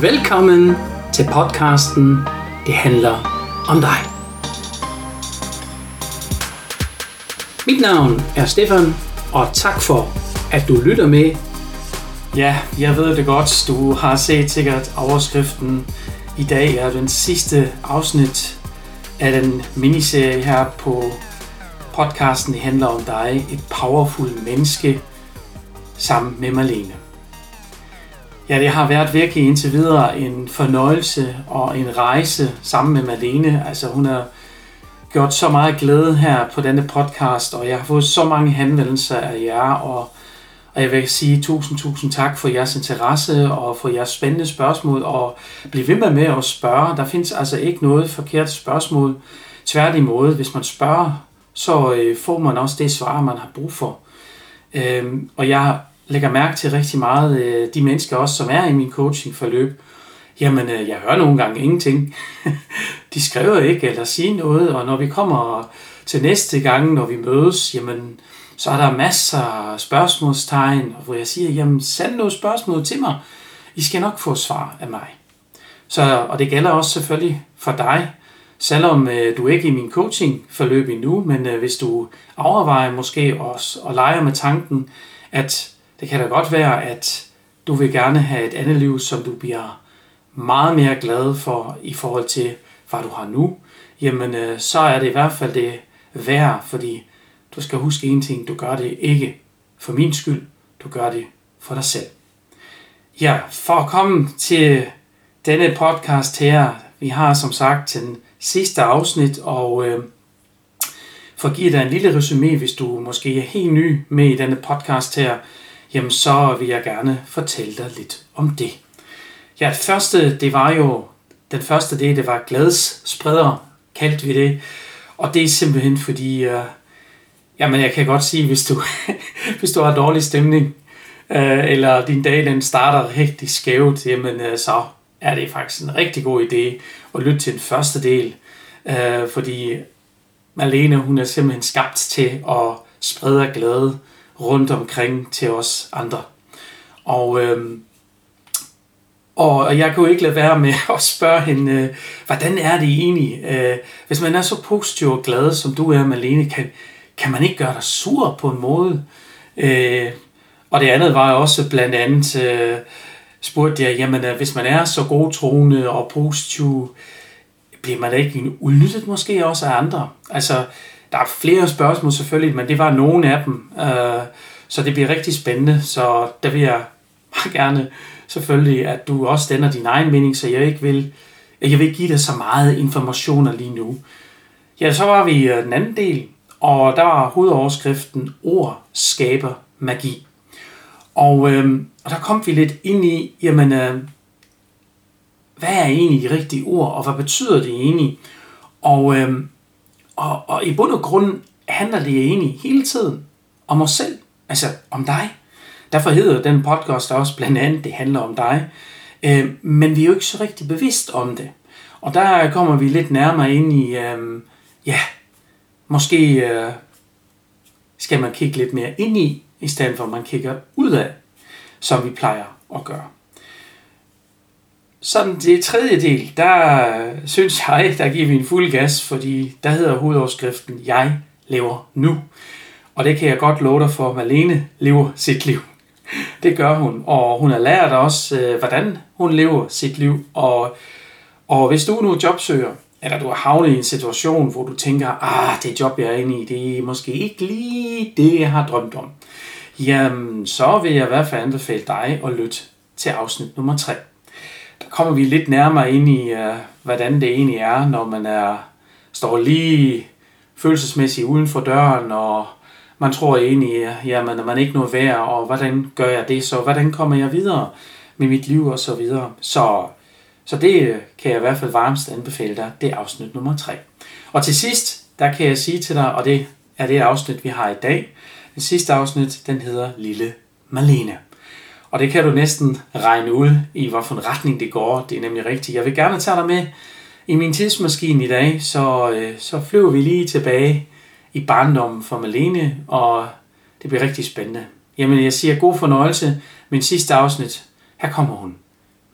Velkommen til podcasten Det handler om dig. Mit navn er Stefan, og tak for, at du lytter med. Ja, jeg ved det godt. Du har set sikkert overskriften. I dag er den sidste afsnit af den miniserie her på podcasten Det handler om dig. Et powerful menneske sammen med Marlene. Ja, det har været virkelig indtil videre en fornøjelse og en rejse sammen med Marlene. Altså hun har gjort så meget glæde her på denne podcast, og jeg har fået så mange henvendelser af jer, og, og jeg vil sige tusind, tusind tak for jeres interesse og for jeres spændende spørgsmål, og bliv ved med med at spørge. Der findes altså ikke noget forkert spørgsmål. Tværtimod, hvis man spørger, så øh, får man også det svar, man har brug for. Øhm, og jeg lægger mærke til rigtig meget øh, de mennesker også, som er i min coachingforløb. Jamen, øh, jeg hører nogle gange ingenting. de skriver ikke eller siger noget, og når vi kommer til næste gang, når vi mødes, jamen, så er der masser af spørgsmålstegn, hvor jeg siger, jamen, send nogle spørgsmål til mig. I skal nok få svar af mig. Så, og det gælder også selvfølgelig for dig, selvom øh, du ikke er i min coaching-forløb endnu, men øh, hvis du overvejer måske også og leger med tanken, at det kan da godt være, at du vil gerne have et andet liv, som du bliver meget mere glad for i forhold til, hvad du har nu, jamen øh, så er det i hvert fald det værd, fordi du skal huske en ting, du gør det ikke for min skyld, du gør det for dig selv. Ja, for at komme til denne podcast her, vi har som sagt den sidste afsnit, og øh, for at give dig en lille resume, hvis du måske er helt ny med i denne podcast her, jamen så vil jeg gerne fortælle dig lidt om det. Ja, det første, det var jo, den første det, det var glædesspreder, kaldte vi det. Og det er simpelthen fordi, øh, jamen jeg kan godt sige, hvis du, hvis du har dårlig stemning, øh, eller din dag den starter rigtig skævt, jamen øh, så er det faktisk en rigtig god idé at lytte til den første del. øh, fordi Malene, hun er simpelthen skabt til at sprede glæde rundt omkring til os andre. Og, øh, og jeg kunne ikke lade være med at spørge hende, øh, hvordan er det egentlig? Øh, hvis man er så positiv og glad, som du er, Malene, kan, kan man ikke gøre dig sur på en måde? Øh, og det andet var også blandt andet, øh, spurgte jeg, jamen øh, hvis man er så godtroende og positiv, bliver man da ikke udnyttet måske også af andre? Altså, der er flere spørgsmål selvfølgelig, men det var nogle af dem. Øh, så det bliver rigtig spændende, så der vil jeg meget gerne selvfølgelig, at du også danner din egen mening, så jeg ikke vil, jeg vil ikke give dig så meget informationer lige nu. Ja, så var vi øh, den anden del, og der var hovedoverskriften Ord skaber magi. Og, øh, og der kom vi lidt ind i, jamen, øh, hvad er egentlig de rigtige ord, og hvad betyder det egentlig? Og, øh, og, og i bund og grund handler det egentlig hele tiden om os selv, altså om dig. Derfor hedder den podcast også blandt andet, det handler om dig. Øh, men vi er jo ikke så rigtig bevidst om det. Og der kommer vi lidt nærmere ind i, øh, ja, måske øh, skal man kigge lidt mere ind i, i stedet for at man kigger ud af, som vi plejer at gøre. Sådan det tredje del, der øh, synes jeg, der giver vi en fuld gas, fordi der hedder hovedoverskriften, jeg lever nu. Og det kan jeg godt love dig for, at Malene lever sit liv. Det gør hun, og hun har lært også, øh, hvordan hun lever sit liv. Og, og hvis du nu jobsøger, eller du har havnet i en situation, hvor du tænker, ah, det job, jeg er inde i, det er måske ikke lige det, jeg har drømt om. Jamen, så vil jeg i hvert fald anbefale dig at lytte til afsnit nummer 3 kommer vi lidt nærmere ind i, uh, hvordan det egentlig er, når man er står lige følelsesmæssigt uden for døren, og man tror egentlig, jamen, at man ikke noget værd, og hvordan gør jeg det så? Hvordan kommer jeg videre med mit liv og så videre? Så, så det øh, kan jeg i hvert fald varmest anbefale dig, det er afsnit nummer 3. Og til sidst, der kan jeg sige til dig, og det er det afsnit, vi har i dag. Det sidste afsnit, den hedder Lille Malene. Og det kan du næsten regne ud i, hvilken retning det går. Det er nemlig rigtigt. Jeg vil gerne tage dig med i min tidsmaskine i dag, så, øh, så flyver vi lige tilbage i barndommen for Malene, og det bliver rigtig spændende. Jamen, jeg siger god fornøjelse. Min sidste afsnit, her kommer hun.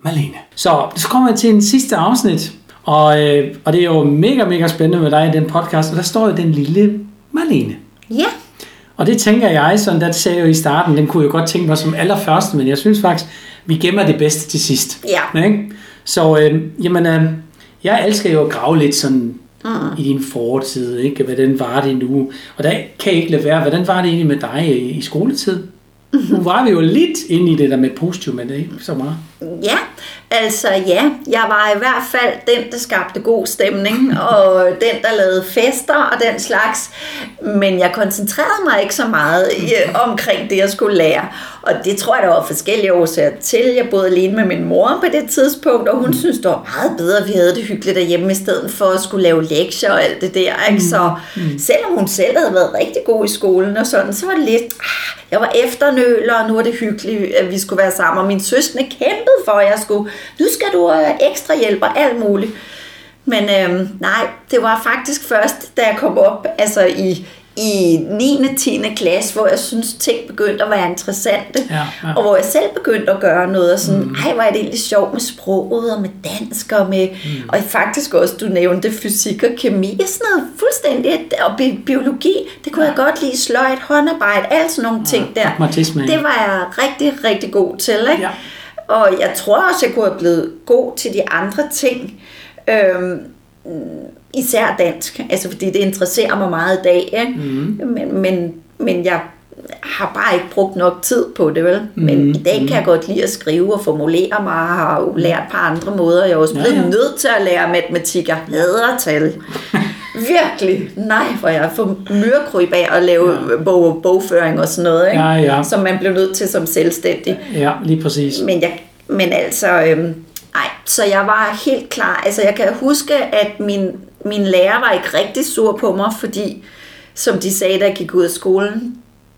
Malene. Så så kommer jeg til en sidste afsnit, og, øh, og det er jo mega, mega spændende med dig i den podcast, og der står jo den lille Malene. Ja, Og det tænker jeg, sådan der sagde jeg jo i starten, den kunne jeg godt tænke mig som allerførste, men jeg synes faktisk, vi gemmer det bedste til sidst. Ja. Ikke? Så øh, jamen, øh, jeg elsker jo at grave lidt sådan mm. i din fortid, ikke? Hvordan var det nu? Og der kan jeg ikke lade være, hvordan var det egentlig med dig i, i skoletid? Nu var vi jo lidt inde i det der med positiv, men det er ikke så meget. Ja, altså ja, jeg var i hvert fald den, der skabte god stemning, og den, der lavede fester og den slags. Men jeg koncentrerede mig ikke så meget i, omkring det, jeg skulle lære. Og det tror jeg, der var forskellige årsager til. Jeg boede alene med min mor på det tidspunkt, og hun synes, det var meget bedre, at vi havde det hyggeligt derhjemme, i stedet for at skulle lave lektier og alt det der. Ikke? Så selvom hun selv havde været rigtig god i skolen og sådan, så var det lidt... ah, Jeg var efternøler, og nu er det hyggeligt, at vi skulle være sammen. Og min søskende kæmpede for, at jeg skulle... Nu skal du have ekstra hjælp og alt muligt. Men øhm, nej, det var faktisk først, da jeg kom op altså i, i 9. og 10. klasse, hvor jeg synes ting begyndte at være interessante. Ja, ja. Og hvor jeg selv begyndte at gøre noget, og sådan, mm. ej, hvor er det egentlig sjovt med sproget, og med dansk, og med, mm. og faktisk også, du nævnte fysik og kemi, og sådan noget fuldstændig, og bi- biologi, det kunne ja. jeg godt lide, sløjt, håndarbejde, alt sådan nogle ting der. ja. Det var jeg rigtig, rigtig god til, ikke? Ja. Og jeg tror også, jeg kunne have blevet god til de andre ting. Øhm, især dansk, altså fordi det interesserer mig meget i dag, ikke? Mm. Men, men, men jeg har bare ikke brugt nok tid på det, vel? Men Mm, i dag kan jeg godt lide at skrive og formulere mig, og har jo lært på andre måder. Jeg er også Ja, blevet ja. nødt til at lære matematik. Jeg hader tal. Virkelig. Nej, hvor jeg får myrekryb af at lave ja. bog, bogføring og sådan noget, ikke? Ja, ja. som man blev nødt til som selvstændig. Ja, lige præcis. Men, jeg, men altså, øhm, ej, så jeg var helt klar. Altså, jeg kan huske, at min, min lærer var ikke rigtig sur på mig, fordi, som de sagde, da jeg gik ud af skolen,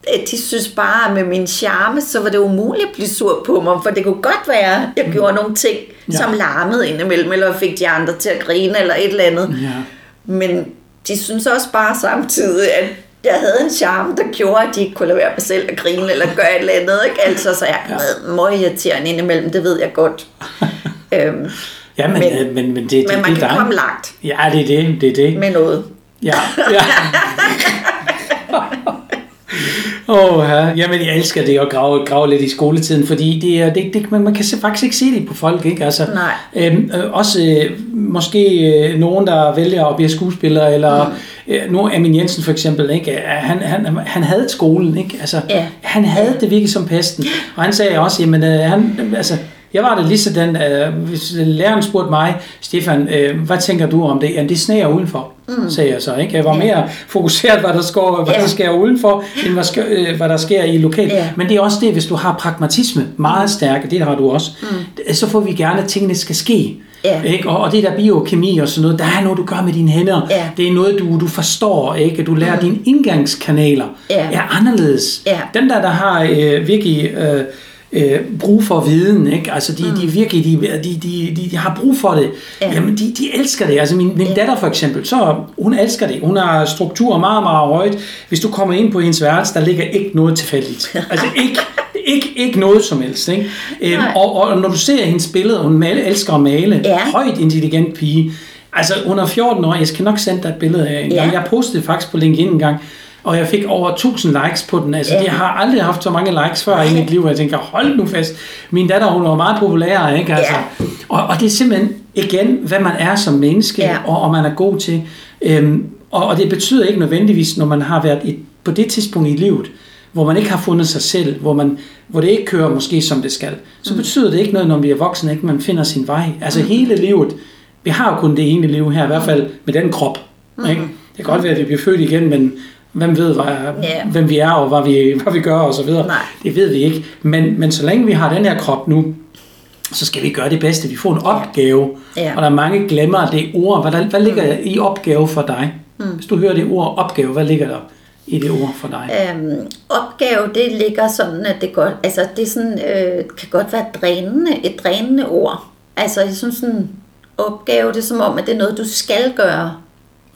at de synes bare, at med min charme, så var det umuligt at blive sur på mig, for det kunne godt være, at jeg gjorde nogle ting, Ja. som larmede indimellem, eller fik de andre til at grine, eller et eller andet. Ja. Men de synes også bare samtidig, at jeg havde en charme, der gjorde, at de ikke kunne lade være med selv at grine eller gøre et eller andet. Ikke? Altså, så jeg Ja. meget irriterende indimellem, det ved jeg godt. øhm, Ja, men, Men- men, men, men det, det, men man det kan dig. komme langt Ja, det er det, det er det. med noget. Ja, ja. Åh, ja. Jamen, jeg elsker det at grave, grave lidt i skoletiden, fordi det er, det, det, man, man kan faktisk ikke se det på folk, ikke? Altså, Nej. Øhm, øh, også øh, måske øh, nogen, der vælger at blive skuespiller, eller mm. øh, nu Amin Jensen for eksempel, ikke? Øh, Han, han, han havde skolen, ikke? Altså, Ja. han havde det virkelig som pesten, og han sagde også, jamen, øh, han, altså, jeg var det lige sådan, øh, hvis læreren spurgte mig, Stefan, øh, hvad tænker du om det? Jamen, det sneer udenfor, mm. sagde jeg så. Ikke? Jeg var Ja. mere fokuseret, hvad der, sker, hvad Ja. der sker udenfor, end hvad, sker, øh, hvad der sker i lokal. Ja. Men det er også det, hvis du har pragmatisme meget stærk, det har du også, mm. så får vi gerne, at tingene skal ske. Ja. Ikke? Og, og det der biokemi og sådan noget, der er noget, du gør med dine hænder. Ja. Det er noget, du, du forstår. Ikke? Du lærer mm. dine indgangskanaler Ja. er anderledes. Ja. Dem der, der har øh, virkelig øh, øh, brug for viden, ikke? Altså de, mm. de virkelig, de, de, de, de, har brug for det. Ja. Jamen de, de elsker det. Altså min, min Ja. datter for eksempel, så hun elsker det. Hun har struktur meget, meget højt. Hvis du kommer ind på hendes værelse, der ligger ikke noget tilfældigt. Altså ikke, ikke, ikke noget som helst. Ikke? Øhm, og, og når du ser hendes billede, hun male, elsker at male, Ja. højt intelligent pige. Altså under 14 år, jeg skal nok sende dig et billede af en Ja. gang. Jeg postede faktisk på LinkedIn en gang, og jeg fik over 1000 likes på den. Altså, Ja. jeg har aldrig haft så mange likes før i mit liv, og jeg tænker, hold nu fast. Min datter, hun var meget populær, ikke? Altså, og, og det er simpelthen, igen, hvad man er som menneske, Ja. og, og man er god til. Øhm, og, og det betyder ikke nødvendigvis, når man har været et, på det tidspunkt i livet, hvor man ikke har fundet sig selv, hvor, man, hvor det ikke kører måske som det skal, så betyder det ikke noget, når vi er voksne, ikke man finder sin vej. Altså hele livet, vi har jo kun det ene liv her, i hvert fald med den krop. Ikke? Det kan godt være, at vi bliver født igen, men hvem ved, hvad, Ja. hvem vi er, og hvad vi, hvad vi gør, og så videre. Nej. Det ved vi ikke. Men, men så længe vi har den her krop nu, så skal vi gøre det bedste. Vi får en opgave, Ja. og der er mange glemmer det ord. Hvad, der, hvad ligger der i opgave for dig? Mm. Hvis du hører det ord opgave, hvad ligger der i det ord for dig? Øhm, opgave, det ligger sådan, at det godt, altså det sådan, øh, kan godt være drænende, et drænende ord. Altså jeg synes sådan, opgave, det er som om, at det er noget, du skal gøre.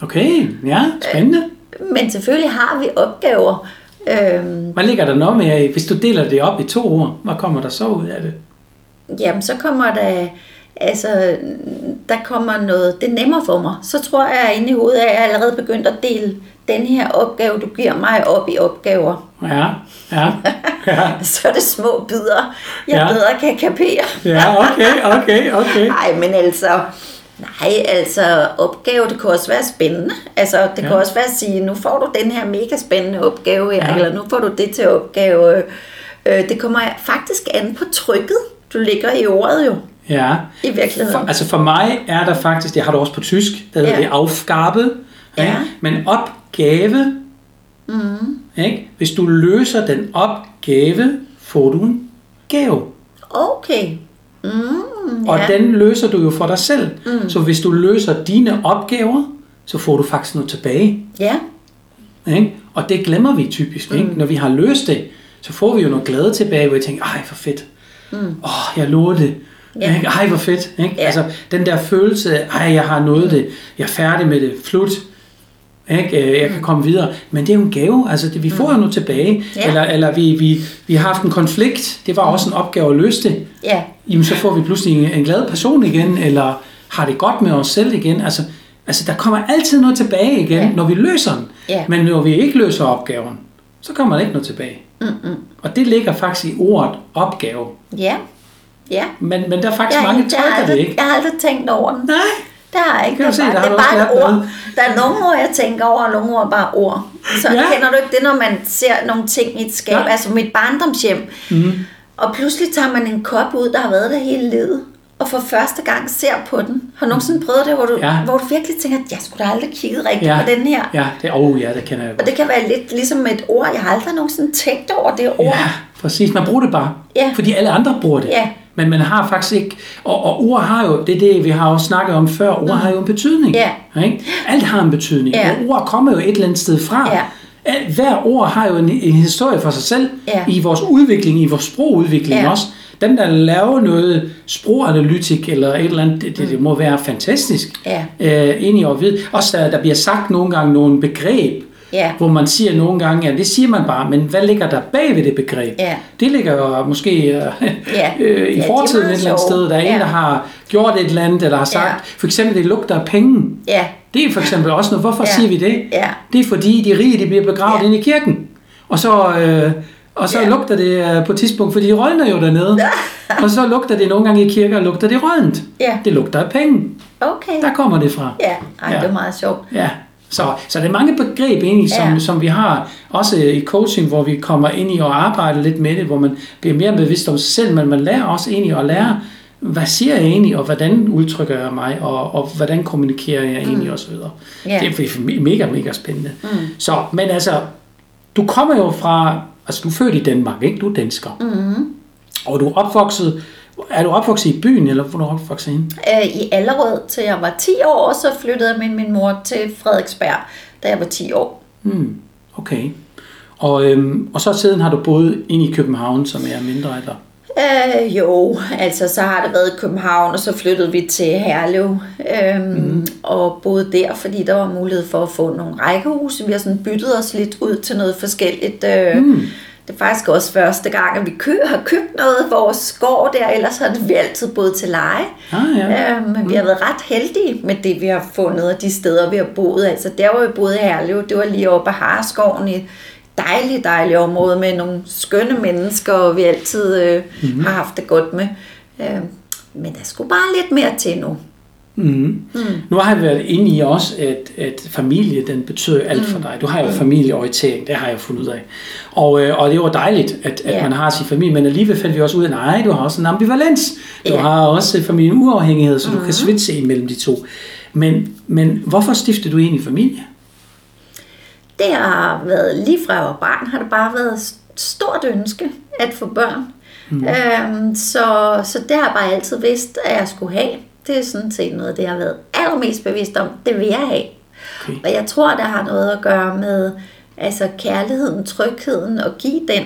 Okay, ja, spændende. Men selvfølgelig har vi opgaver. Øhm, Hvad ligger der noget med, hvis du deler det op i to ord? Hvad kommer der så ud af det? jamen så kommer der, altså, der kommer noget, det er nemmere for mig. Så tror jeg, at inde i hovedet er jeg allerede begyndt at dele den her opgave, du giver mig op i opgaver. Ja, ja, ja. Så er det små bidder, jeg Ja. bedre kan kapere. Ja, okay, okay, okay. Nej, men altså, nej, altså opgave, det kan også være spændende. Altså, det Ja. kan også være at sige, nu får du den her mega spændende opgave her, Ja. eller nu får du det til opgave. Øh, det kommer faktisk an på trykket, du ligger i ordet jo, Ja. i virkeligheden. For, altså for mig er der faktisk, det har du også på tysk, der hedder Ja. det Aufgabe, Ja. ikke? men opgave, mm. ikke? hvis du løser den opgave, får du en gave. Okay. Mm, Og ja. den løser du jo for dig selv. Mm. Så hvis du løser dine opgaver, så får du faktisk noget tilbage. Ja, Ikke? Og det glemmer vi typisk. Ikke? Når vi har løst det, så får vi jo noget glæde tilbage, hvor vi tænker, ej, hvor fedt. Åh, mm. oh, jeg nåede det. Ja. Ikke? Ej, hvor fedt. Ikke? Ja. Altså, den der følelse af, ej, jeg har nået det. Jeg er færdig med det. Flut. Ikke? Øh, Jeg kan komme videre. Men det er jo en gave. Altså, det, vi får jo noget tilbage. Ja. Eller, eller vi, vi, vi har haft en konflikt. Det var også en opgave at løse det. ja, Jamen, så får vi pludselig en, en glad person igen, eller har det godt med os selv igen. Altså, altså der kommer altid noget tilbage igen, Ja. når vi løser den. Ja. Men når vi ikke løser opgaven, så kommer der ikke noget tilbage. Mm-mm. Og det ligger faktisk i ordet opgave. ja, ja. Men, men der er faktisk Jeg, mange, har tolker det ikke. jeg har aldrig tænkt over den. Nej, Det har jeg ikke. Er se, bare, der det er bare et ord. noget. Der er nogle ord, jeg tænker over, og nogle ord bare ord. Så Ja. kender du ikke det, når man ser nogle ting i et skab, Ja. altså mit barndomshjem, mm. og pludselig tager man en kop ud, der har været der hele livet, og for første gang ser på den. Har du nogensinde prøvet det, hvor du, Ja. hvor du virkelig tænker, jeg skulle da aldrig kigget rigtigt Ja. på den her. ja, det, oh, ja, det kender jeg Og godt. det kan være lidt ligesom et ord. Jeg har aldrig nogensinde tænkt over det ord. Ja, præcis. Man bruger det bare, Ja. fordi alle andre bruger det. Ja. Men man har faktisk ikke, og, og ord har jo, det er det, vi har jo snakket om før, ord har jo en betydning. Ja. Ikke? Alt har en betydning, Ja. og ord kommer jo et eller andet sted fra. Alt, hver ord har jo en, en historie for sig selv, Ja. i vores udvikling, i vores sprogudvikling Ja. også. Dem, der laver noget sproganalytik eller et eller andet, det, det, det må være fantastisk. Ja. Øh, ind i at vide. Også der, der bliver sagt nogle gange nogle begreb, Ja. hvor man siger nogle gange, ja, det siger man bare, men hvad ligger der bag ved det begreb? Ja. Det ligger måske øh, Ja. øh, i Ja, de fortiden et eller andet sted. Der er en, Ja. der har gjort et eller andet, eller har sagt, Ja. for eksempel, det lugter af penge. Ja. Det er for eksempel også noget. Hvorfor Ja. siger vi det? Ja. Det er fordi, de rige de bliver begravet Ja. inde i kirken. Og så, øh, og så Ja. lugter det øh, på et tidspunkt, fordi de rådner jo dernede. og så lugter det nogle gange i kirker, lugter det rådent. Ja. Det lugter af penge. Okay. Der kommer det fra. Ja, Ej, Ja. det er meget sjovt. Ja, så, så det er mange begreb egentlig, som, Ja. som vi har, også i coaching, hvor vi kommer ind i at arbejde lidt med det, hvor man bliver mere bevidst om sig selv, men man lærer også egentlig at lære, hvad siger jeg egentlig, og hvordan udtrykker jeg mig, og, og hvordan kommunikerer jeg egentlig, osv. Ja. Det er mega, mega spændende. Mm. Så, men altså, du kommer jo fra, altså du er født i Danmark, ikke? Du er dansker. Mm. Og du er opvokset, er du opvokset i byen, eller hvor er du opvokset henne? Øh, I Allerød, til jeg var 10 år, så flyttede jeg med min mor til Frederiksberg, da jeg var 10 år. Hmm, okay. Og, øhm, og så siden har du boet inde i København, som er mindre, eller? Øh, jo, altså så har det været i København, og så flyttede vi til Herlev øhm, mm. og boede der, fordi der var mulighed for at få nogle rækkehuse. Vi har sådan byttet os lidt ud til noget forskelligt. Øh, mm. Det er faktisk også første gang, at vi kø- har købt noget af vores gård der, ellers har vi altid boet til leje. Ah, ja. Øh, men vi har været ret heldige med det, vi har fundet, og de steder, vi har boet. Altså der, hvor vi boede i Herlev, det var lige oppe af Harskoven i dejligt, dejligt område med nogle skønne mennesker, og vi altid øh, mm-hmm. har haft det godt med. Øh, men der skulle bare lidt mere til nu. Mm. Mm. Nu har jeg været inde i også, at, at familie, den betyder alt for dig. Du har jo familieorientering, det har jeg fundet ud af. Og, øh, og det var dejligt, at, at Ja. man har sin familie, men alligevel fandt vi også ud af, nej, du har også en ambivalens. Du Ja. har også familien uafhængighed, så du kan switche imellem de to. Men, men hvorfor stiftede du egentlig familie? Det har været, lige fra jeg var barn, har det bare været et stort ønske at få børn. Mm. Øhm, så, så det har jeg bare altid vidst, at jeg skulle have. Det er sådan set noget, det jeg har været allermest bevidst om. Det vil jeg have. Okay. Og jeg tror, det har noget at gøre med altså kærligheden, trygheden og give den.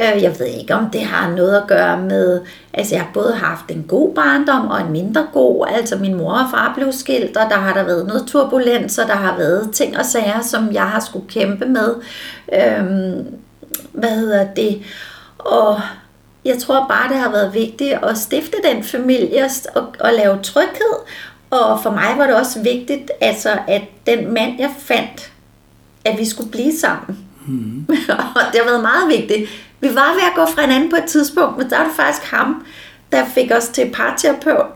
Øh, Jeg ved ikke, om det har noget at gøre med, altså jeg har både haft en god barndom og en mindre god. Altså min mor og far blev skilt, og der har der været noget turbulens, og der har været ting og sager, som jeg har skulle kæmpe med. Øhm, hvad hedder det? Og jeg tror bare, det har været vigtigt at stifte den familie og, og lave tryghed. Og for mig var det også vigtigt, altså, at den mand, jeg fandt, at vi skulle blive sammen. Mm. og det har været meget vigtigt. Vi var ved at gå fra hinanden på et tidspunkt, men der var det faktisk ham, der fik os til parterapeut.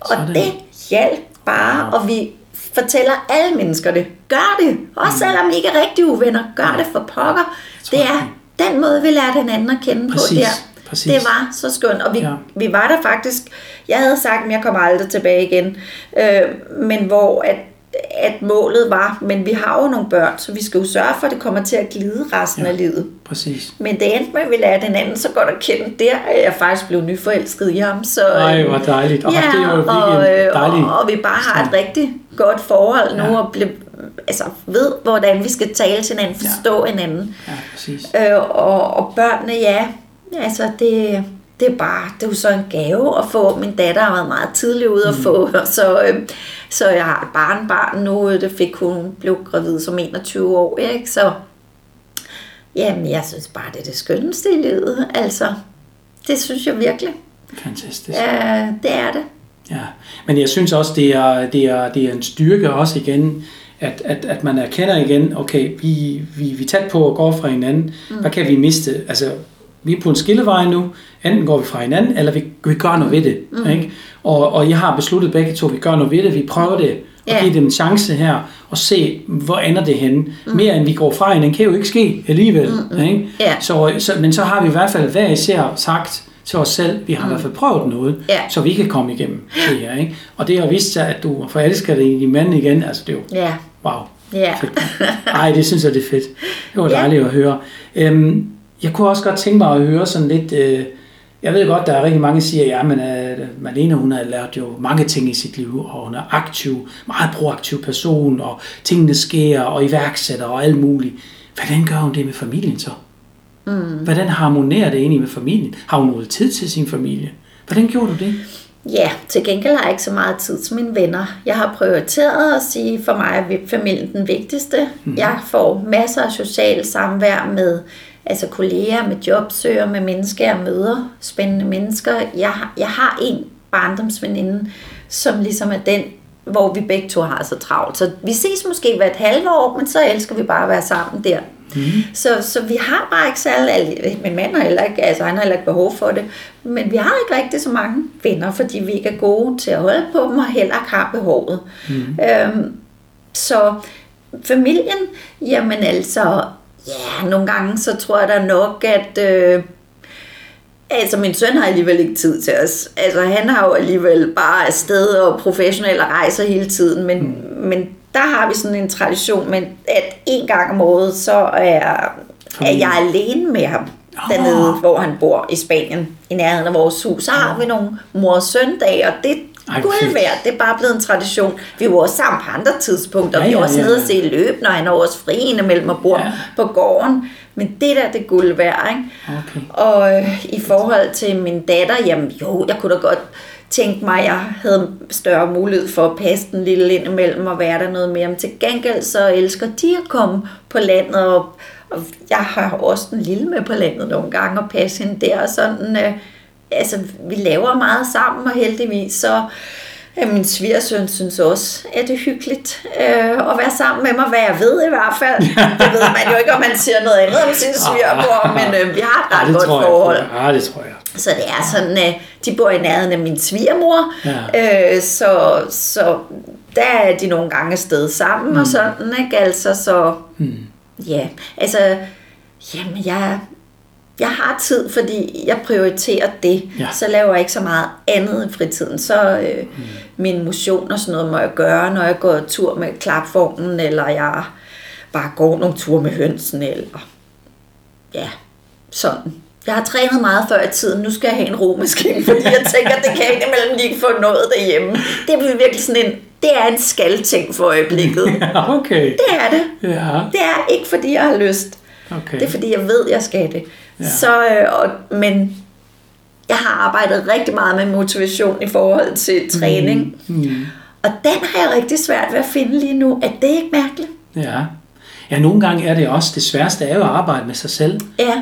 Og Sådan. det hjalp bare, wow. og vi fortæller alle mennesker det. Gør det. Også mm. selvom I ikke er rigtig uvenner. Gør det for pokker. Det er den måde, vi lærte hinanden at kende Præcis. på der. Præcis. Det var så skønt, og vi, ja. vi var der faktisk, jeg havde sagt, at jeg kommer aldrig tilbage igen, øh, men hvor at, at målet var, men vi har jo nogle børn, så vi skal jo sørge for, at det kommer til at glide resten ja, af livet. Præcis. Men det endte med, at vi lærte hinanden så godt at kende. Der er jeg faktisk blevet nyforelsket i ham. Så, Ej, hvor dejligt. Og ja, det er jo og, øh, dejligt. Og, og vi bare har et rigtig godt forhold nu, ja. og ble, altså, ved, hvordan vi skal tale til hinanden, forstå ja. hinanden. Ja, præcis. Øh, og, og børnene, ja, altså det, det er bare, det er jo så en gave at få. Min datter har været meget tidlig ude at mm. få, så, øh, så jeg har et barnbarn nu, det fik hun, blev gravid som 21 år, ikke? Så jamen, jeg synes bare, det er det skønneste i livet, altså. Det synes jeg virkelig. Fantastisk. Ja, det er det. Ja, men jeg synes også, det er, det er, det er en styrke også igen, at, at, at man erkender igen, okay, vi, vi, vi er tæt på at gå fra hinanden. Mm. Hvad kan vi miste? Altså, vi er på en skillevej nu. Enten går vi fra hinanden, eller vi, vi gør noget ved det. Mm. Ikke? Og, og jeg har besluttet begge to, at vi gør noget ved det. Vi prøver det, og yeah. giver dem en chance her, og se, hvor ender det henne. Mm. Mere end vi går fra hinanden, kan jo ikke ske alligevel. Mm. Ikke? Yeah. Så, så, men så har vi i hvert fald hver især sagt, til os selv, vi har mm. i hvert fald prøvet noget, ja. så vi kan komme igennem det her. Ikke? Og det har vist sig, at du forelsker dig i din mand igen, altså det er jo, ja. wow. Ja. Ej, det synes jeg, det er fedt. Det var dejligt ja. at høre. Øhm, jeg kunne også godt tænke mig at høre sådan lidt, øh, jeg ved godt, der er rigtig mange, der siger, ja, men uh, Malene, hun har lært jo mange ting i sit liv, og hun er aktiv, meget proaktiv person, og tingene sker, og iværksætter, og alt muligt. Hvordan gør hun det med familien så? Mm. Hvordan harmonerer det egentlig med familien? Har hun noget tid til sin familie? Hvordan gjorde du det? Ja, til gengæld har jeg ikke så meget tid til mine venner. Jeg har prioriteret at sige, for mig er familien den vigtigste. Mm. Jeg får masser af socialt samvær med altså kolleger, med jobsøger, med mennesker, jeg møder, spændende mennesker. Jeg, jeg har en barndomsveninde, som ligesom er den, hvor vi begge to har så travlt. Så vi ses måske hvert halve år, men så elsker vi bare at være sammen der. Mm. Så, så vi har bare ikke særlig, min mand har heller ikke, altså han har heller ikke behov for det, men vi har ikke rigtig så mange venner, fordi vi ikke er gode til at holde på dem, og heller ikke har behovet. Mm. Øhm, så familien, jamen altså, ja, nogle gange så tror jeg da nok, at øh, Altså, min søn har alligevel ikke tid til os. Altså, han har jo alligevel bare afsted og professionelle rejser hele tiden, men, mm. men der har vi sådan en tradition, men at en gang om året, så er, er jeg alene med ham dernede, oh. hvor han bor i Spanien, i nærheden af vores hus. Så har vi nogle mor- og søndage, guld værd. Det er bare blevet en tradition. Vi var også sammen på andre tidspunkter. Ja, vi var også ja, nede og se løb, når han er også fri mellem og bor ja. på gården. Men det der, det guld værd, ikke? Okay. Og øh, i forhold til min datter, jamen jo, jeg kunne da godt tænke mig, at jeg havde større mulighed for at passe den lille ind imellem og være der noget mere. Men til gengæld så elsker de at komme på landet, og, og jeg har også den lille med på landet nogle gange og passe hende der. Og sådan, øh, altså, vi laver meget sammen, og heldigvis så Ja, min svigersøn synes også, at det er hyggeligt øh, at være sammen med mig, hvad jeg ved i hvert fald. Det ved man jo ikke, om man siger noget andet om sin svigermor, men øh, vi har et ret ja, godt forhold. Ja, det tror jeg. Så det er sådan, at de bor i nærheden af min svigermor, ja. øh, så, så der er de nogle gange sted sammen mm. og sådan, ikke? Altså, så mm. ja, altså, jamen, jeg, jeg har tid, fordi jeg prioriterer det. Ja. Så laver jeg ikke så meget andet i fritiden. Så øh, mm. min motion og sådan noget må jeg gøre, når jeg går tur med klapvognen, eller jeg bare går nogle ture med hønsen, eller ja, sådan. Jeg har trænet meget før i tiden. Nu skal jeg have en romaskine, fordi jeg tænker, at det kan indimellem lige få noget derhjemme. Det er virkelig sådan en, det er en skalting for øjeblikket. Ja, okay. Det er det. Ja. Det er ikke, fordi jeg har lyst. Okay. Det er, fordi jeg ved, jeg skal det. Ja. Så, øh, og, men jeg har arbejdet rigtig meget med motivation i forhold til træning. Mm. Mm. Og den har jeg rigtig svært ved at finde lige nu. Er det ikke mærkeligt? Ja. Ja, nogle gange er det også, det sværeste er jo at arbejde med sig selv.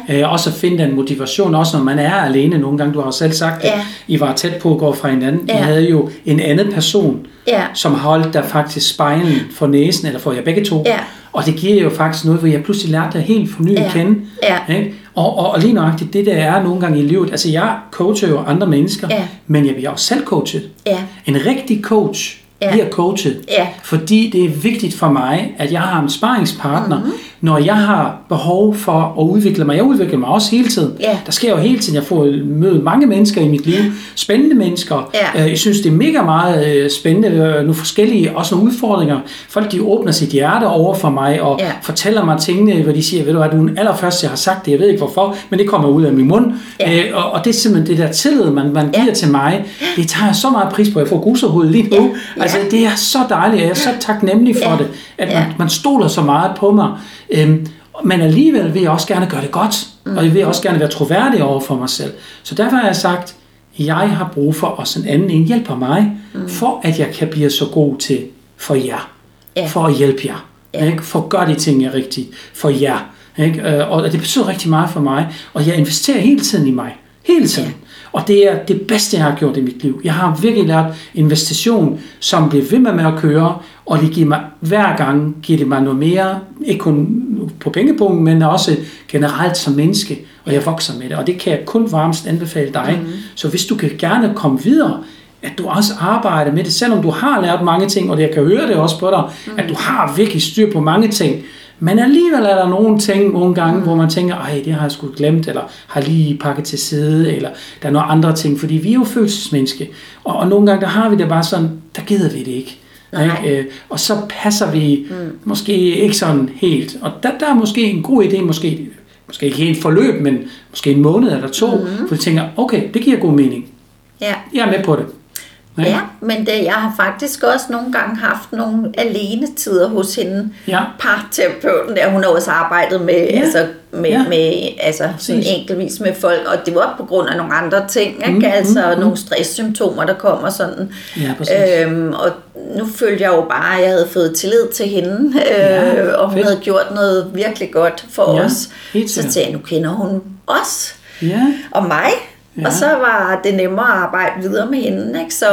Ja. Øh, også at finde den motivation, også når man er alene. Nogle gange, du har jo selv sagt, at Ja. I var tæt på at gå fra hinanden. I Ja. havde jo en anden person, Ja. som holdt der faktisk spejlen for næsen, eller for jer begge to. Ja. Og det giver jo faktisk noget, hvor jeg pludselig lærte dig helt for ny Ja. at kende. Ja. Ikke? Og, og, og lige nøjagtigt, det der er nogle gange i livet, altså jeg coacher jo andre mennesker, Ja. men jeg bliver også selv coachet. Ja. En rigtig coach Ja. bliver coachet, Ja. fordi det er vigtigt for mig, at jeg har en sparringspartner, Mhm. mm-hmm. Når jeg har behov for at udvikle mig. Jeg udvikler mig også hele tiden. Ja. Der sker jo hele tiden, jeg får møde mange mennesker i mit liv, spændende mennesker. Ja. Øh, Jeg synes, det er mega meget øh, spændende, øh, nogle forskellige, også nogle udfordringer. Folk, de åbner sit hjerte over for mig, og Ja. fortæller mig tingene, hvor de siger, ved du hvad, du er den allerførste, jeg har sagt det, jeg ved ikke hvorfor, men det kommer ud af min mund. Ja. Øh, og, og det er simpelthen det der tillid, man, man Ja. giver til mig, det tager jeg så meget pris på. Jeg får guserhoved lige nu. Ja. Altså, det er så dejligt, og jeg er så taknemmelig for Ja. det, at Ja. man, man stoler så meget på mig. Øhm, men alligevel vil jeg også gerne gøre det godt, og jeg vil også gerne være troværdig over for mig selv. Så derfor har jeg sagt, jeg har brug for, at en anden en hjælper mig, mm. for at jeg kan blive så god til for jer. Ja. For at hjælpe jer. Ja. Ikke? For at gøre de ting, jeg rigtigt for jer. Ikke? Øh, Og det betyder rigtig meget for mig, og jeg investerer hele tiden i mig. Hele tiden. Og det er det bedste, jeg har gjort i mit liv. Jeg har virkelig lært investation, som bliver ved med, med at køre, og det giver mig, hver gang giver det mig noget mere, ikke kun på pengepunkten, men også generelt som menneske, og jeg vokser med det. Og det kan jeg kun varmest anbefale dig. Mm. Så hvis du kan gerne komme videre, at du også arbejder med det, selvom du har lært mange ting, og jeg kan høre det også på dig, mm. at du har virkelig styr på mange ting, men alligevel er der nogle ting nogle gange, hvor man tænker, ej, det har jeg sgu glemt, eller har lige pakket til side, eller der er nogle andre ting, fordi vi er jo følelsesmenneske. Og, og nogle gange, der har vi det bare sådan, der gider vi det ikke. Nej. Ikke? Øh, Og så passer vi mm. måske ikke sådan helt. Og der, der er måske en god idé, måske, måske ikke helt forløb, men måske en måned eller to, mm. for vi tænker, okay, det giver god mening. Ja. Jeg er med på det. Ikke? Ja, men det, jeg har faktisk også nogle gange haft nogle alene tider hos hende. Ja. Parterapeuten der, hun har også arbejdet med, Ja. ja. altså, med, Ja. ja. med altså, sådan Præcis. enkeltvis med folk, og det var på grund af nogle andre ting, ikke? Mm, Mm, altså mm, nogle stresssymptomer, der kommer sådan. Ja, præcis. Øhm, og nu følte jeg jo bare, at jeg havde fået tillid til hende, øh, Ja, og hun fedt. havde gjort noget virkelig godt for Ja, os. Så sikkert. til nu kender hun os Ja, og mig, Ja. og så var det nemmere at arbejde videre med hende. Ikke? Så,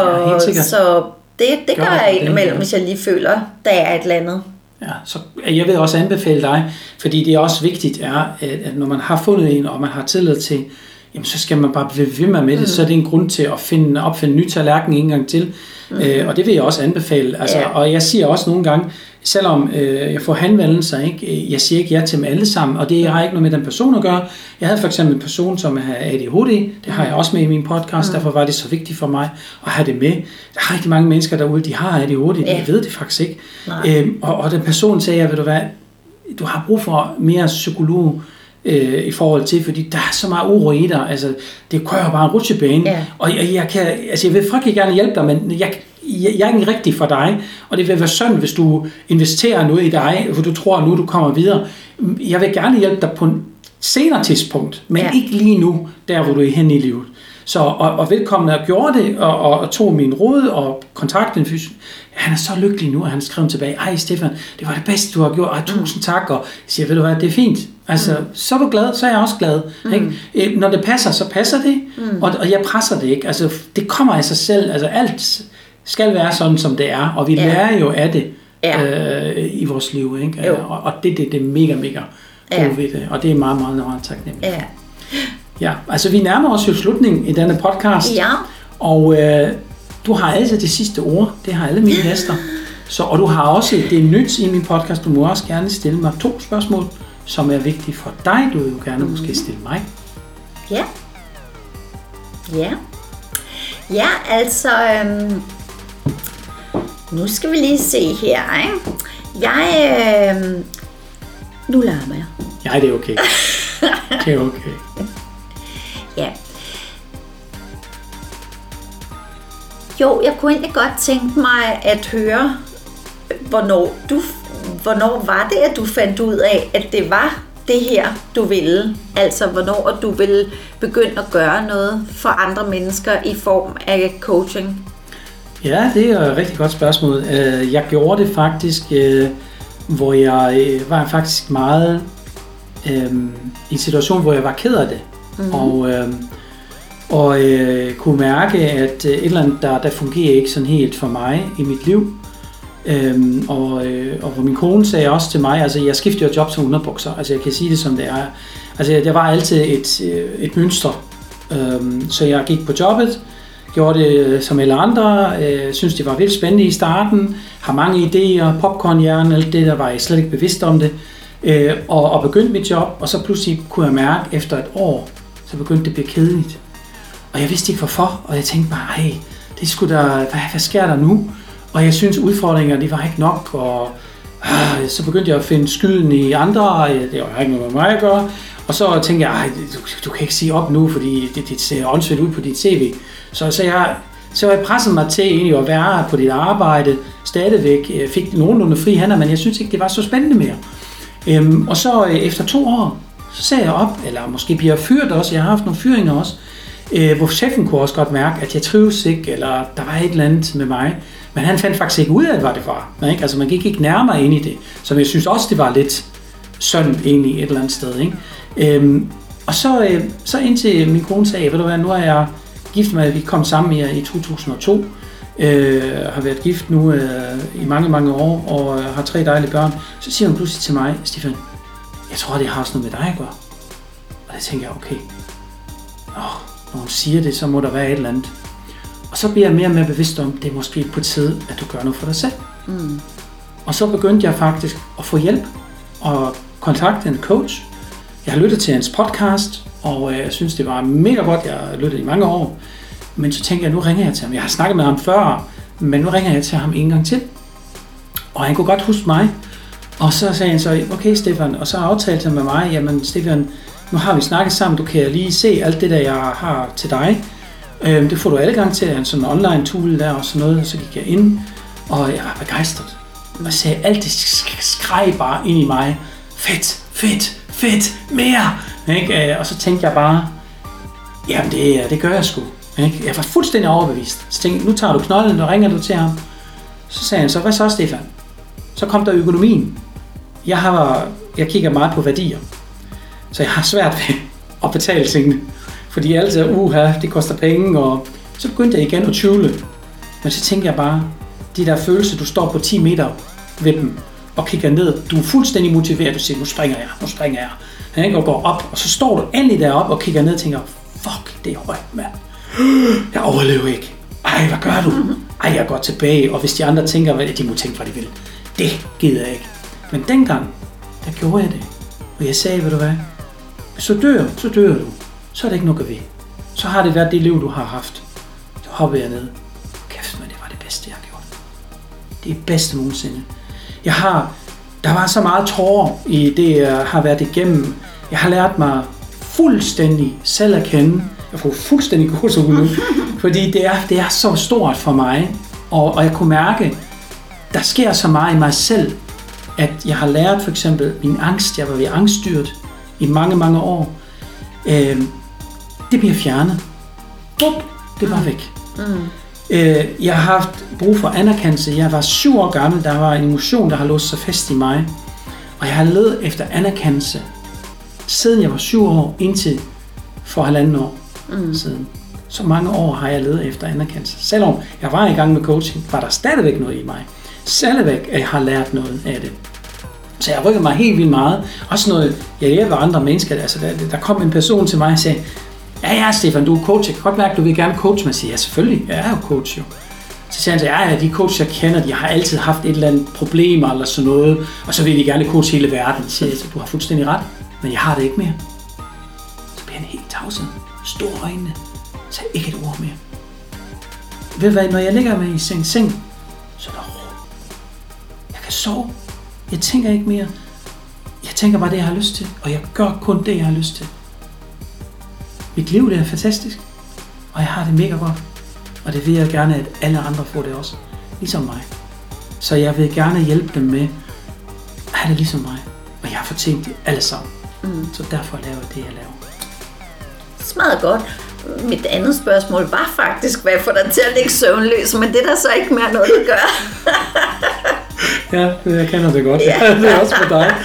Ja, så det, det Gør gør jeg indimellem, hvis jeg lige føler, der er et eller andet. Ja, så jeg vil også anbefale dig, fordi det er også vigtigt, er, at, at når man har fundet en, og man har tillid til, jamen så skal man bare blive ved med, med det, mm. så er det en grund til at finde, opfinde ny tallerken en gang til. Mm. Øh, og det vil jeg også anbefale. Altså, Ja. Og jeg siger også nogle gange, selvom øh, jeg får henvendelser, ikke? jeg siger ikke ja til dem alle sammen, og det har ikke noget med den person at gøre. Jeg havde for eksempel en person, som har ADHD, det har jeg også med i min podcast, mm. derfor var det så vigtigt for mig at have det med. Der er rigtig mange mennesker derude, de har ADHD, Ja. jeg ved det faktisk ikke. Nej. Øhm, og, og den person sagde, jeg, ved du hvad, du har brug for mere psykolog øh, i forhold til, fordi der er så meget uro i dig. Altså, det kører bare en rutsjebane. Ja. Og jeg, jeg, kan, altså, jeg vil frygtelig gerne hjælpe dig, men jeg, jeg, jeg er ikke rigtig for dig. Og det vil være synd, hvis du investerer noget i dig, for du tror, at nu du kommer videre. Jeg vil gerne hjælpe dig på en senere tidspunkt, men ja. Ikke lige nu, der hvor du er henne i livet. Så, og, og velkommen og gjorde det, og, og, og tog min råd og kontaktede en fys. Han er så lykkelig nu, at han skrev tilbage, ej Stefan, det var det bedste, du har gjort, ej tusind tak, og jeg siger, ved du hvad, det er fint. Altså, mm. så er du glad, så er jeg også glad. Mm. Ikke? Øh, Når det passer, så passer det, mm. og, og jeg presser det ikke. Altså, det kommer af sig selv, altså alt skal være sådan, som det er, og vi ja. Ja. lærer jo af det Ja. øh, i vores liv, ikke? Jo. Og, og det, det, det er mega, mega Ja. gode ved det, og det er meget, meget, meget taknemmeligt. Ja. Ja, altså vi nærmer os jo slutningen i denne podcast, ja. og øh, du har altid det sidste ord, det har alle mine gæster. Så, og du har også, det er nyt i min podcast, du må også gerne stille mig to spørgsmål, som er vigtige for dig, du vil jo gerne måske stille mig. Ja. Ja. Ja, altså... Øhm, nu skal vi lige se her, ikke? Jeg... Øhm, nu larmer jeg. Ja, det er okay. Det er okay. Ja. Jo, jeg kunne egentlig godt tænke mig at høre, hvornår, du, hvornår var det, at du fandt ud af, at det var det her, du ville? Altså, hvornår du ville begynde at gøre noget for andre mennesker i form af coaching? Ja, det er et rigtig godt spørgsmål. Øh, Jeg gjorde det faktisk, øh, hvor jeg øh, var faktisk meget i en situation, hvor jeg var ked af det. Mm. Og, og kunne mærke, at et eller andet, der, der fungerer ikke sådan helt for mig i mit liv. Øhm, og, øh, og hvor min kone sagde også til mig, altså jeg skifter jo job som underbukser, altså jeg kan sige det som det er. Altså det var altid et, et mønster, øhm, så jeg gik på jobbet, gjorde det øh, som alle andre, øh, synes det var vildt spændende i starten, har mange idéer, popcornhjernen, alt det der var jeg slet ikke bevidst om det, øh, og, og begyndte mit job, og så pludselig kunne jeg mærke efter et år, så begyndte det at blive kedeligt. Og jeg vidste ikke hvorfor, og jeg tænkte bare, hey, det skulle der, hvad, hvad sker der nu? Og jeg synes, udfordringer, de var ikke nok, og øh, så begyndte jeg at finde skylden i andre, øh, det var ikke noget med mig at gøre, og så tænkte jeg, du, du kan ikke sige op nu, fordi det, det ser åndssvagt ud på dit CV. Så, så jeg, så jeg pressede mig til egentlig at være på dit arbejde, stadigvæk jeg fik nogenlunde fri hænder, men jeg synes ikke, det var så spændende mere. Øhm, og så øh, efter to år, så sagde jeg op, eller måske bliver jeg fyret også, jeg har haft nogle fyringer også, øh, hvor chefen kunne også godt mærke, at jeg trives ikke, eller der var et eller andet med mig. Men han fandt faktisk ikke ud af, hvad det var. Ikke? Altså man gik ikke nærmere ind i det. Så jeg synes også, det var lidt sådan egentlig et eller andet sted. Ikke? Øhm, og så, øh, så indtil min kone sagde, ved du hvad, nu er jeg gift med, vi kom sammen i, i 2002, øh, har været gift nu øh, i mange, mange år, og øh, har tre dejlige børn, så siger hun pludselig til mig, Stefan, jeg tror, det har også noget med dig at gøre. Og det tænker jeg, okay, Åh, når hun siger det, så må der være et eller andet. Og så bliver jeg mere og mere bevidst om, det er måske på tide, at du gør noget for dig selv. Mm. Og så begyndte jeg faktisk at få hjælp og kontakte en coach. Jeg har lyttet til hans podcast, og øh, jeg synes, det var mega godt. Jeg har lyttet i mange år. Men så tænkte jeg, nu ringer jeg til ham. Jeg har snakket med ham før, men nu ringer jeg til ham en gang til. Og han kunne godt huske mig. Og så sagde han så, okay Stefan, og så aftalte han med mig, jamen Stefan, nu har vi snakket sammen, du kan lige se alt det, der jeg har til dig. Øhm, det får du adgang til, en sådan online tool der og sådan noget, og så gik jeg ind, og jeg var begejstret. Og sagde, alt det skreg bare ind i mig. Fedt, fedt, fedt, mere! Ikke? Øh, og så tænkte jeg bare, jamen det, øh, det gør jeg sgu. Ikke? Jeg var fuldstændig overbevist. Så tænkte nu tager du knolden, og ringer du til ham. Så sagde han så, hvad så Stefan? Så kom der økonomien. Jeg, har, jeg kigger meget på værdier. Så jeg har svært ved at betale tingene. Fordi altid er, uha, det koster penge, og så begyndte jeg igen at tvivle. Men så tænkte jeg bare, de der følelser, du står på 10 meter ved dem, og kigger ned, du er fuldstændig motiveret, du siger, nu springer jeg, nu springer jeg, ikke? og går op, og så står du endelig deroppe og kigger ned og tænker, fuck, det er højt, mand. Jeg overlever ikke. Ej, hvad gør du? Ej, jeg går tilbage, og hvis de andre tænker, hvad de må tænke, hvad de vil. Det gider jeg ikke. Men dengang, der gjorde jeg det. Og jeg sagde, ved du hvad, hvis du dør, så dør du så er det ikke noget ved. Så har det været det liv, du har haft. Så hopper jeg ned. Kæft, men det var det bedste, jeg har gjort. Det er bedste nogensinde. Jeg har, der var så meget tårer i det, jeg har været igennem. Jeg har lært mig fuldstændig selv at kende. Jeg får fuldstændig gåsehud nu, fordi det er, det er så stort for mig. Og, og jeg kunne mærke, der sker så meget i mig selv, at jeg har lært for eksempel min angst. Jeg var ved angststyret i mange, mange år. Øh, det bliver fjernet. Bup, det var væk. Mm. Øh, jeg har haft brug for anerkendelse. Jeg var syv år gammel, der var en emotion, der har låst sig fast i mig. Og jeg har ledet efter anerkendelse, siden jeg var syv år, indtil for halvanden år mm. siden. Så mange år har jeg ledet efter anerkendelse. Selvom jeg var i gang med coaching, var der stadigvæk noget i mig. Stadigvæk, jeg har lært noget af det. Så jeg rykker mig helt vildt meget. Også noget, jeg hjælper andre mennesker. Altså, der, der kom en person til mig og sagde, ja, ja, Stefan, du er coach. Jeg kan godt mærke, du vil gerne coach mig. Siger, ja, selvfølgelig. Jeg er jo coach, jo. Så siger han så, ja, ja, de coach, jeg kender, de har altid haft et eller andet problem eller sådan noget, og så vil de gerne coach hele verden. Så siger jeg, du har fuldstændig ret, men jeg har det ikke mere. Så bliver han helt tavset. Store øjnene. Så ikke et ord mere. Ved hvad, når jeg ligger med i seng, seng, så er der ro. Jeg kan sove. Jeg tænker ikke mere. Jeg tænker bare det, jeg har lyst til, og jeg gør kun det, jeg har lyst til. Mit liv det er fantastisk, og jeg har det mega godt. Og det vil jeg gerne, at alle andre får det også, ligesom mig. Så jeg vil gerne hjælpe dem med at have det ligesom mig. Og jeg har fortjent det alle sammen. Mm. Så derfor laver jeg det, jeg laver. Smadret godt. Mit andet spørgsmål var faktisk, hvad får dig til at ligge søvnløs, men det er der så ikke mere noget, at gøre. Ja, jeg kender det godt. Ja. det er også for dig.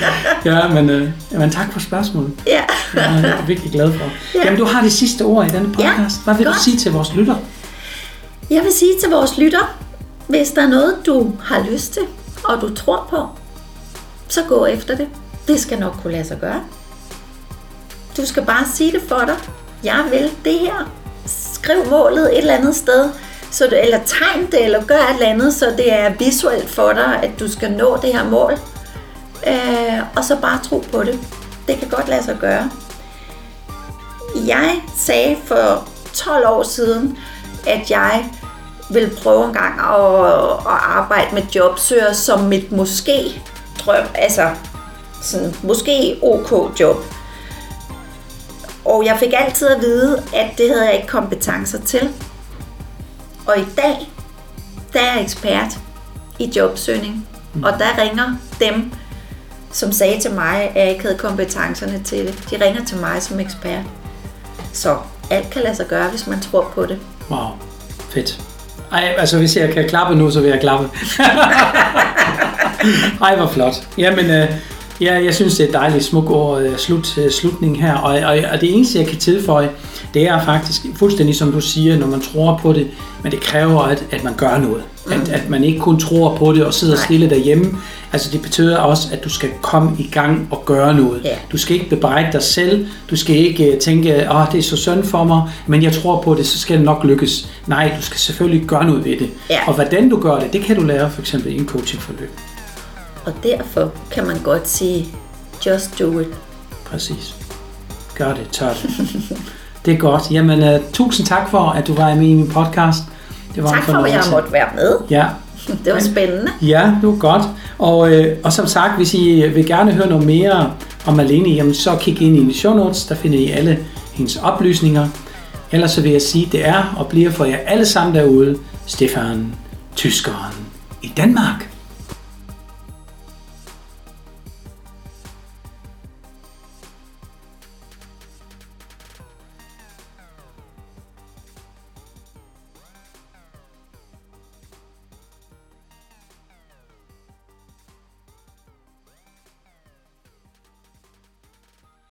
Ja, men, øh, men tak for spørgsmålet. Ja. Jeg er virkelig glad for. Ja. Jamen, du har det sidste ord i denne podcast. Hvad vil du godt. sige til vores lytter? Jeg vil sige til vores lytter, hvis der er noget, du har lyst til, og du tror på, så gå efter det. Det skal nok kunne lade sig gøre. Du skal bare sige det for dig. Jeg vil det her. Skriv målet et eller andet sted, så du, eller tegn det, eller gør et eller andet, så det er visuelt for dig, at du skal nå det her mål. Øh, og så bare tro på det. Det kan godt lade sig gøre. Jeg sagde for 12 år siden, at jeg vil prøve en gang at, at arbejde med jobsøger som mit måske drøm, altså sådan måske ok job. Og jeg fik altid at vide, at det havde jeg ikke kompetencer til. Og i dag, der er jeg ekspert i jobsøgning. Og der ringer dem, som sagde til mig, at jeg ikke havde kompetencerne til det. De ringer til mig som ekspert. Så alt kan lade sig gøre, hvis man tror på det. Wow, fedt. Ej, altså hvis jeg kan klappe nu, så vil jeg klappe. Ej, hvor flot. Jamen, øh, ja, jeg synes, det er et dejligt smuk ord, øh, slut, øh, slutning her. Og, og, og det eneste, jeg kan tilføje, det er faktisk fuldstændig som du siger, når man tror på det, men det kræver, at, at man gør noget. Mm. At, at man ikke kun tror på det og sidder Nej. stille derhjemme. Altså det betyder også, at du skal komme i gang og gøre noget. Ja. Du skal ikke bebrejde dig selv. Du skal ikke øh, tænke, at oh, det er så synd for mig, men jeg tror på det, så skal det nok lykkes. Nej, du skal selvfølgelig gøre noget ved det. Ja. Og hvordan du gør det, det kan du lære for eksempel i en coachingforløb. Og derfor kan man godt sige, just do it. Præcis. Gør det, tør det. Det er godt. Jamen, uh, tusind tak for, at du var med i min podcast. Det var Tak for, at jeg måtte være med. Ja, Det var spændende. Ja, det var godt. Og, øh, og som sagt, hvis I vil gerne høre noget mere om Malene, jamen så kig ind i mine show notes, der finder I alle hendes oplysninger. Ellers så vil jeg sige, det er og bliver for jer alle sammen derude, Stefan, tyskeren i Danmark.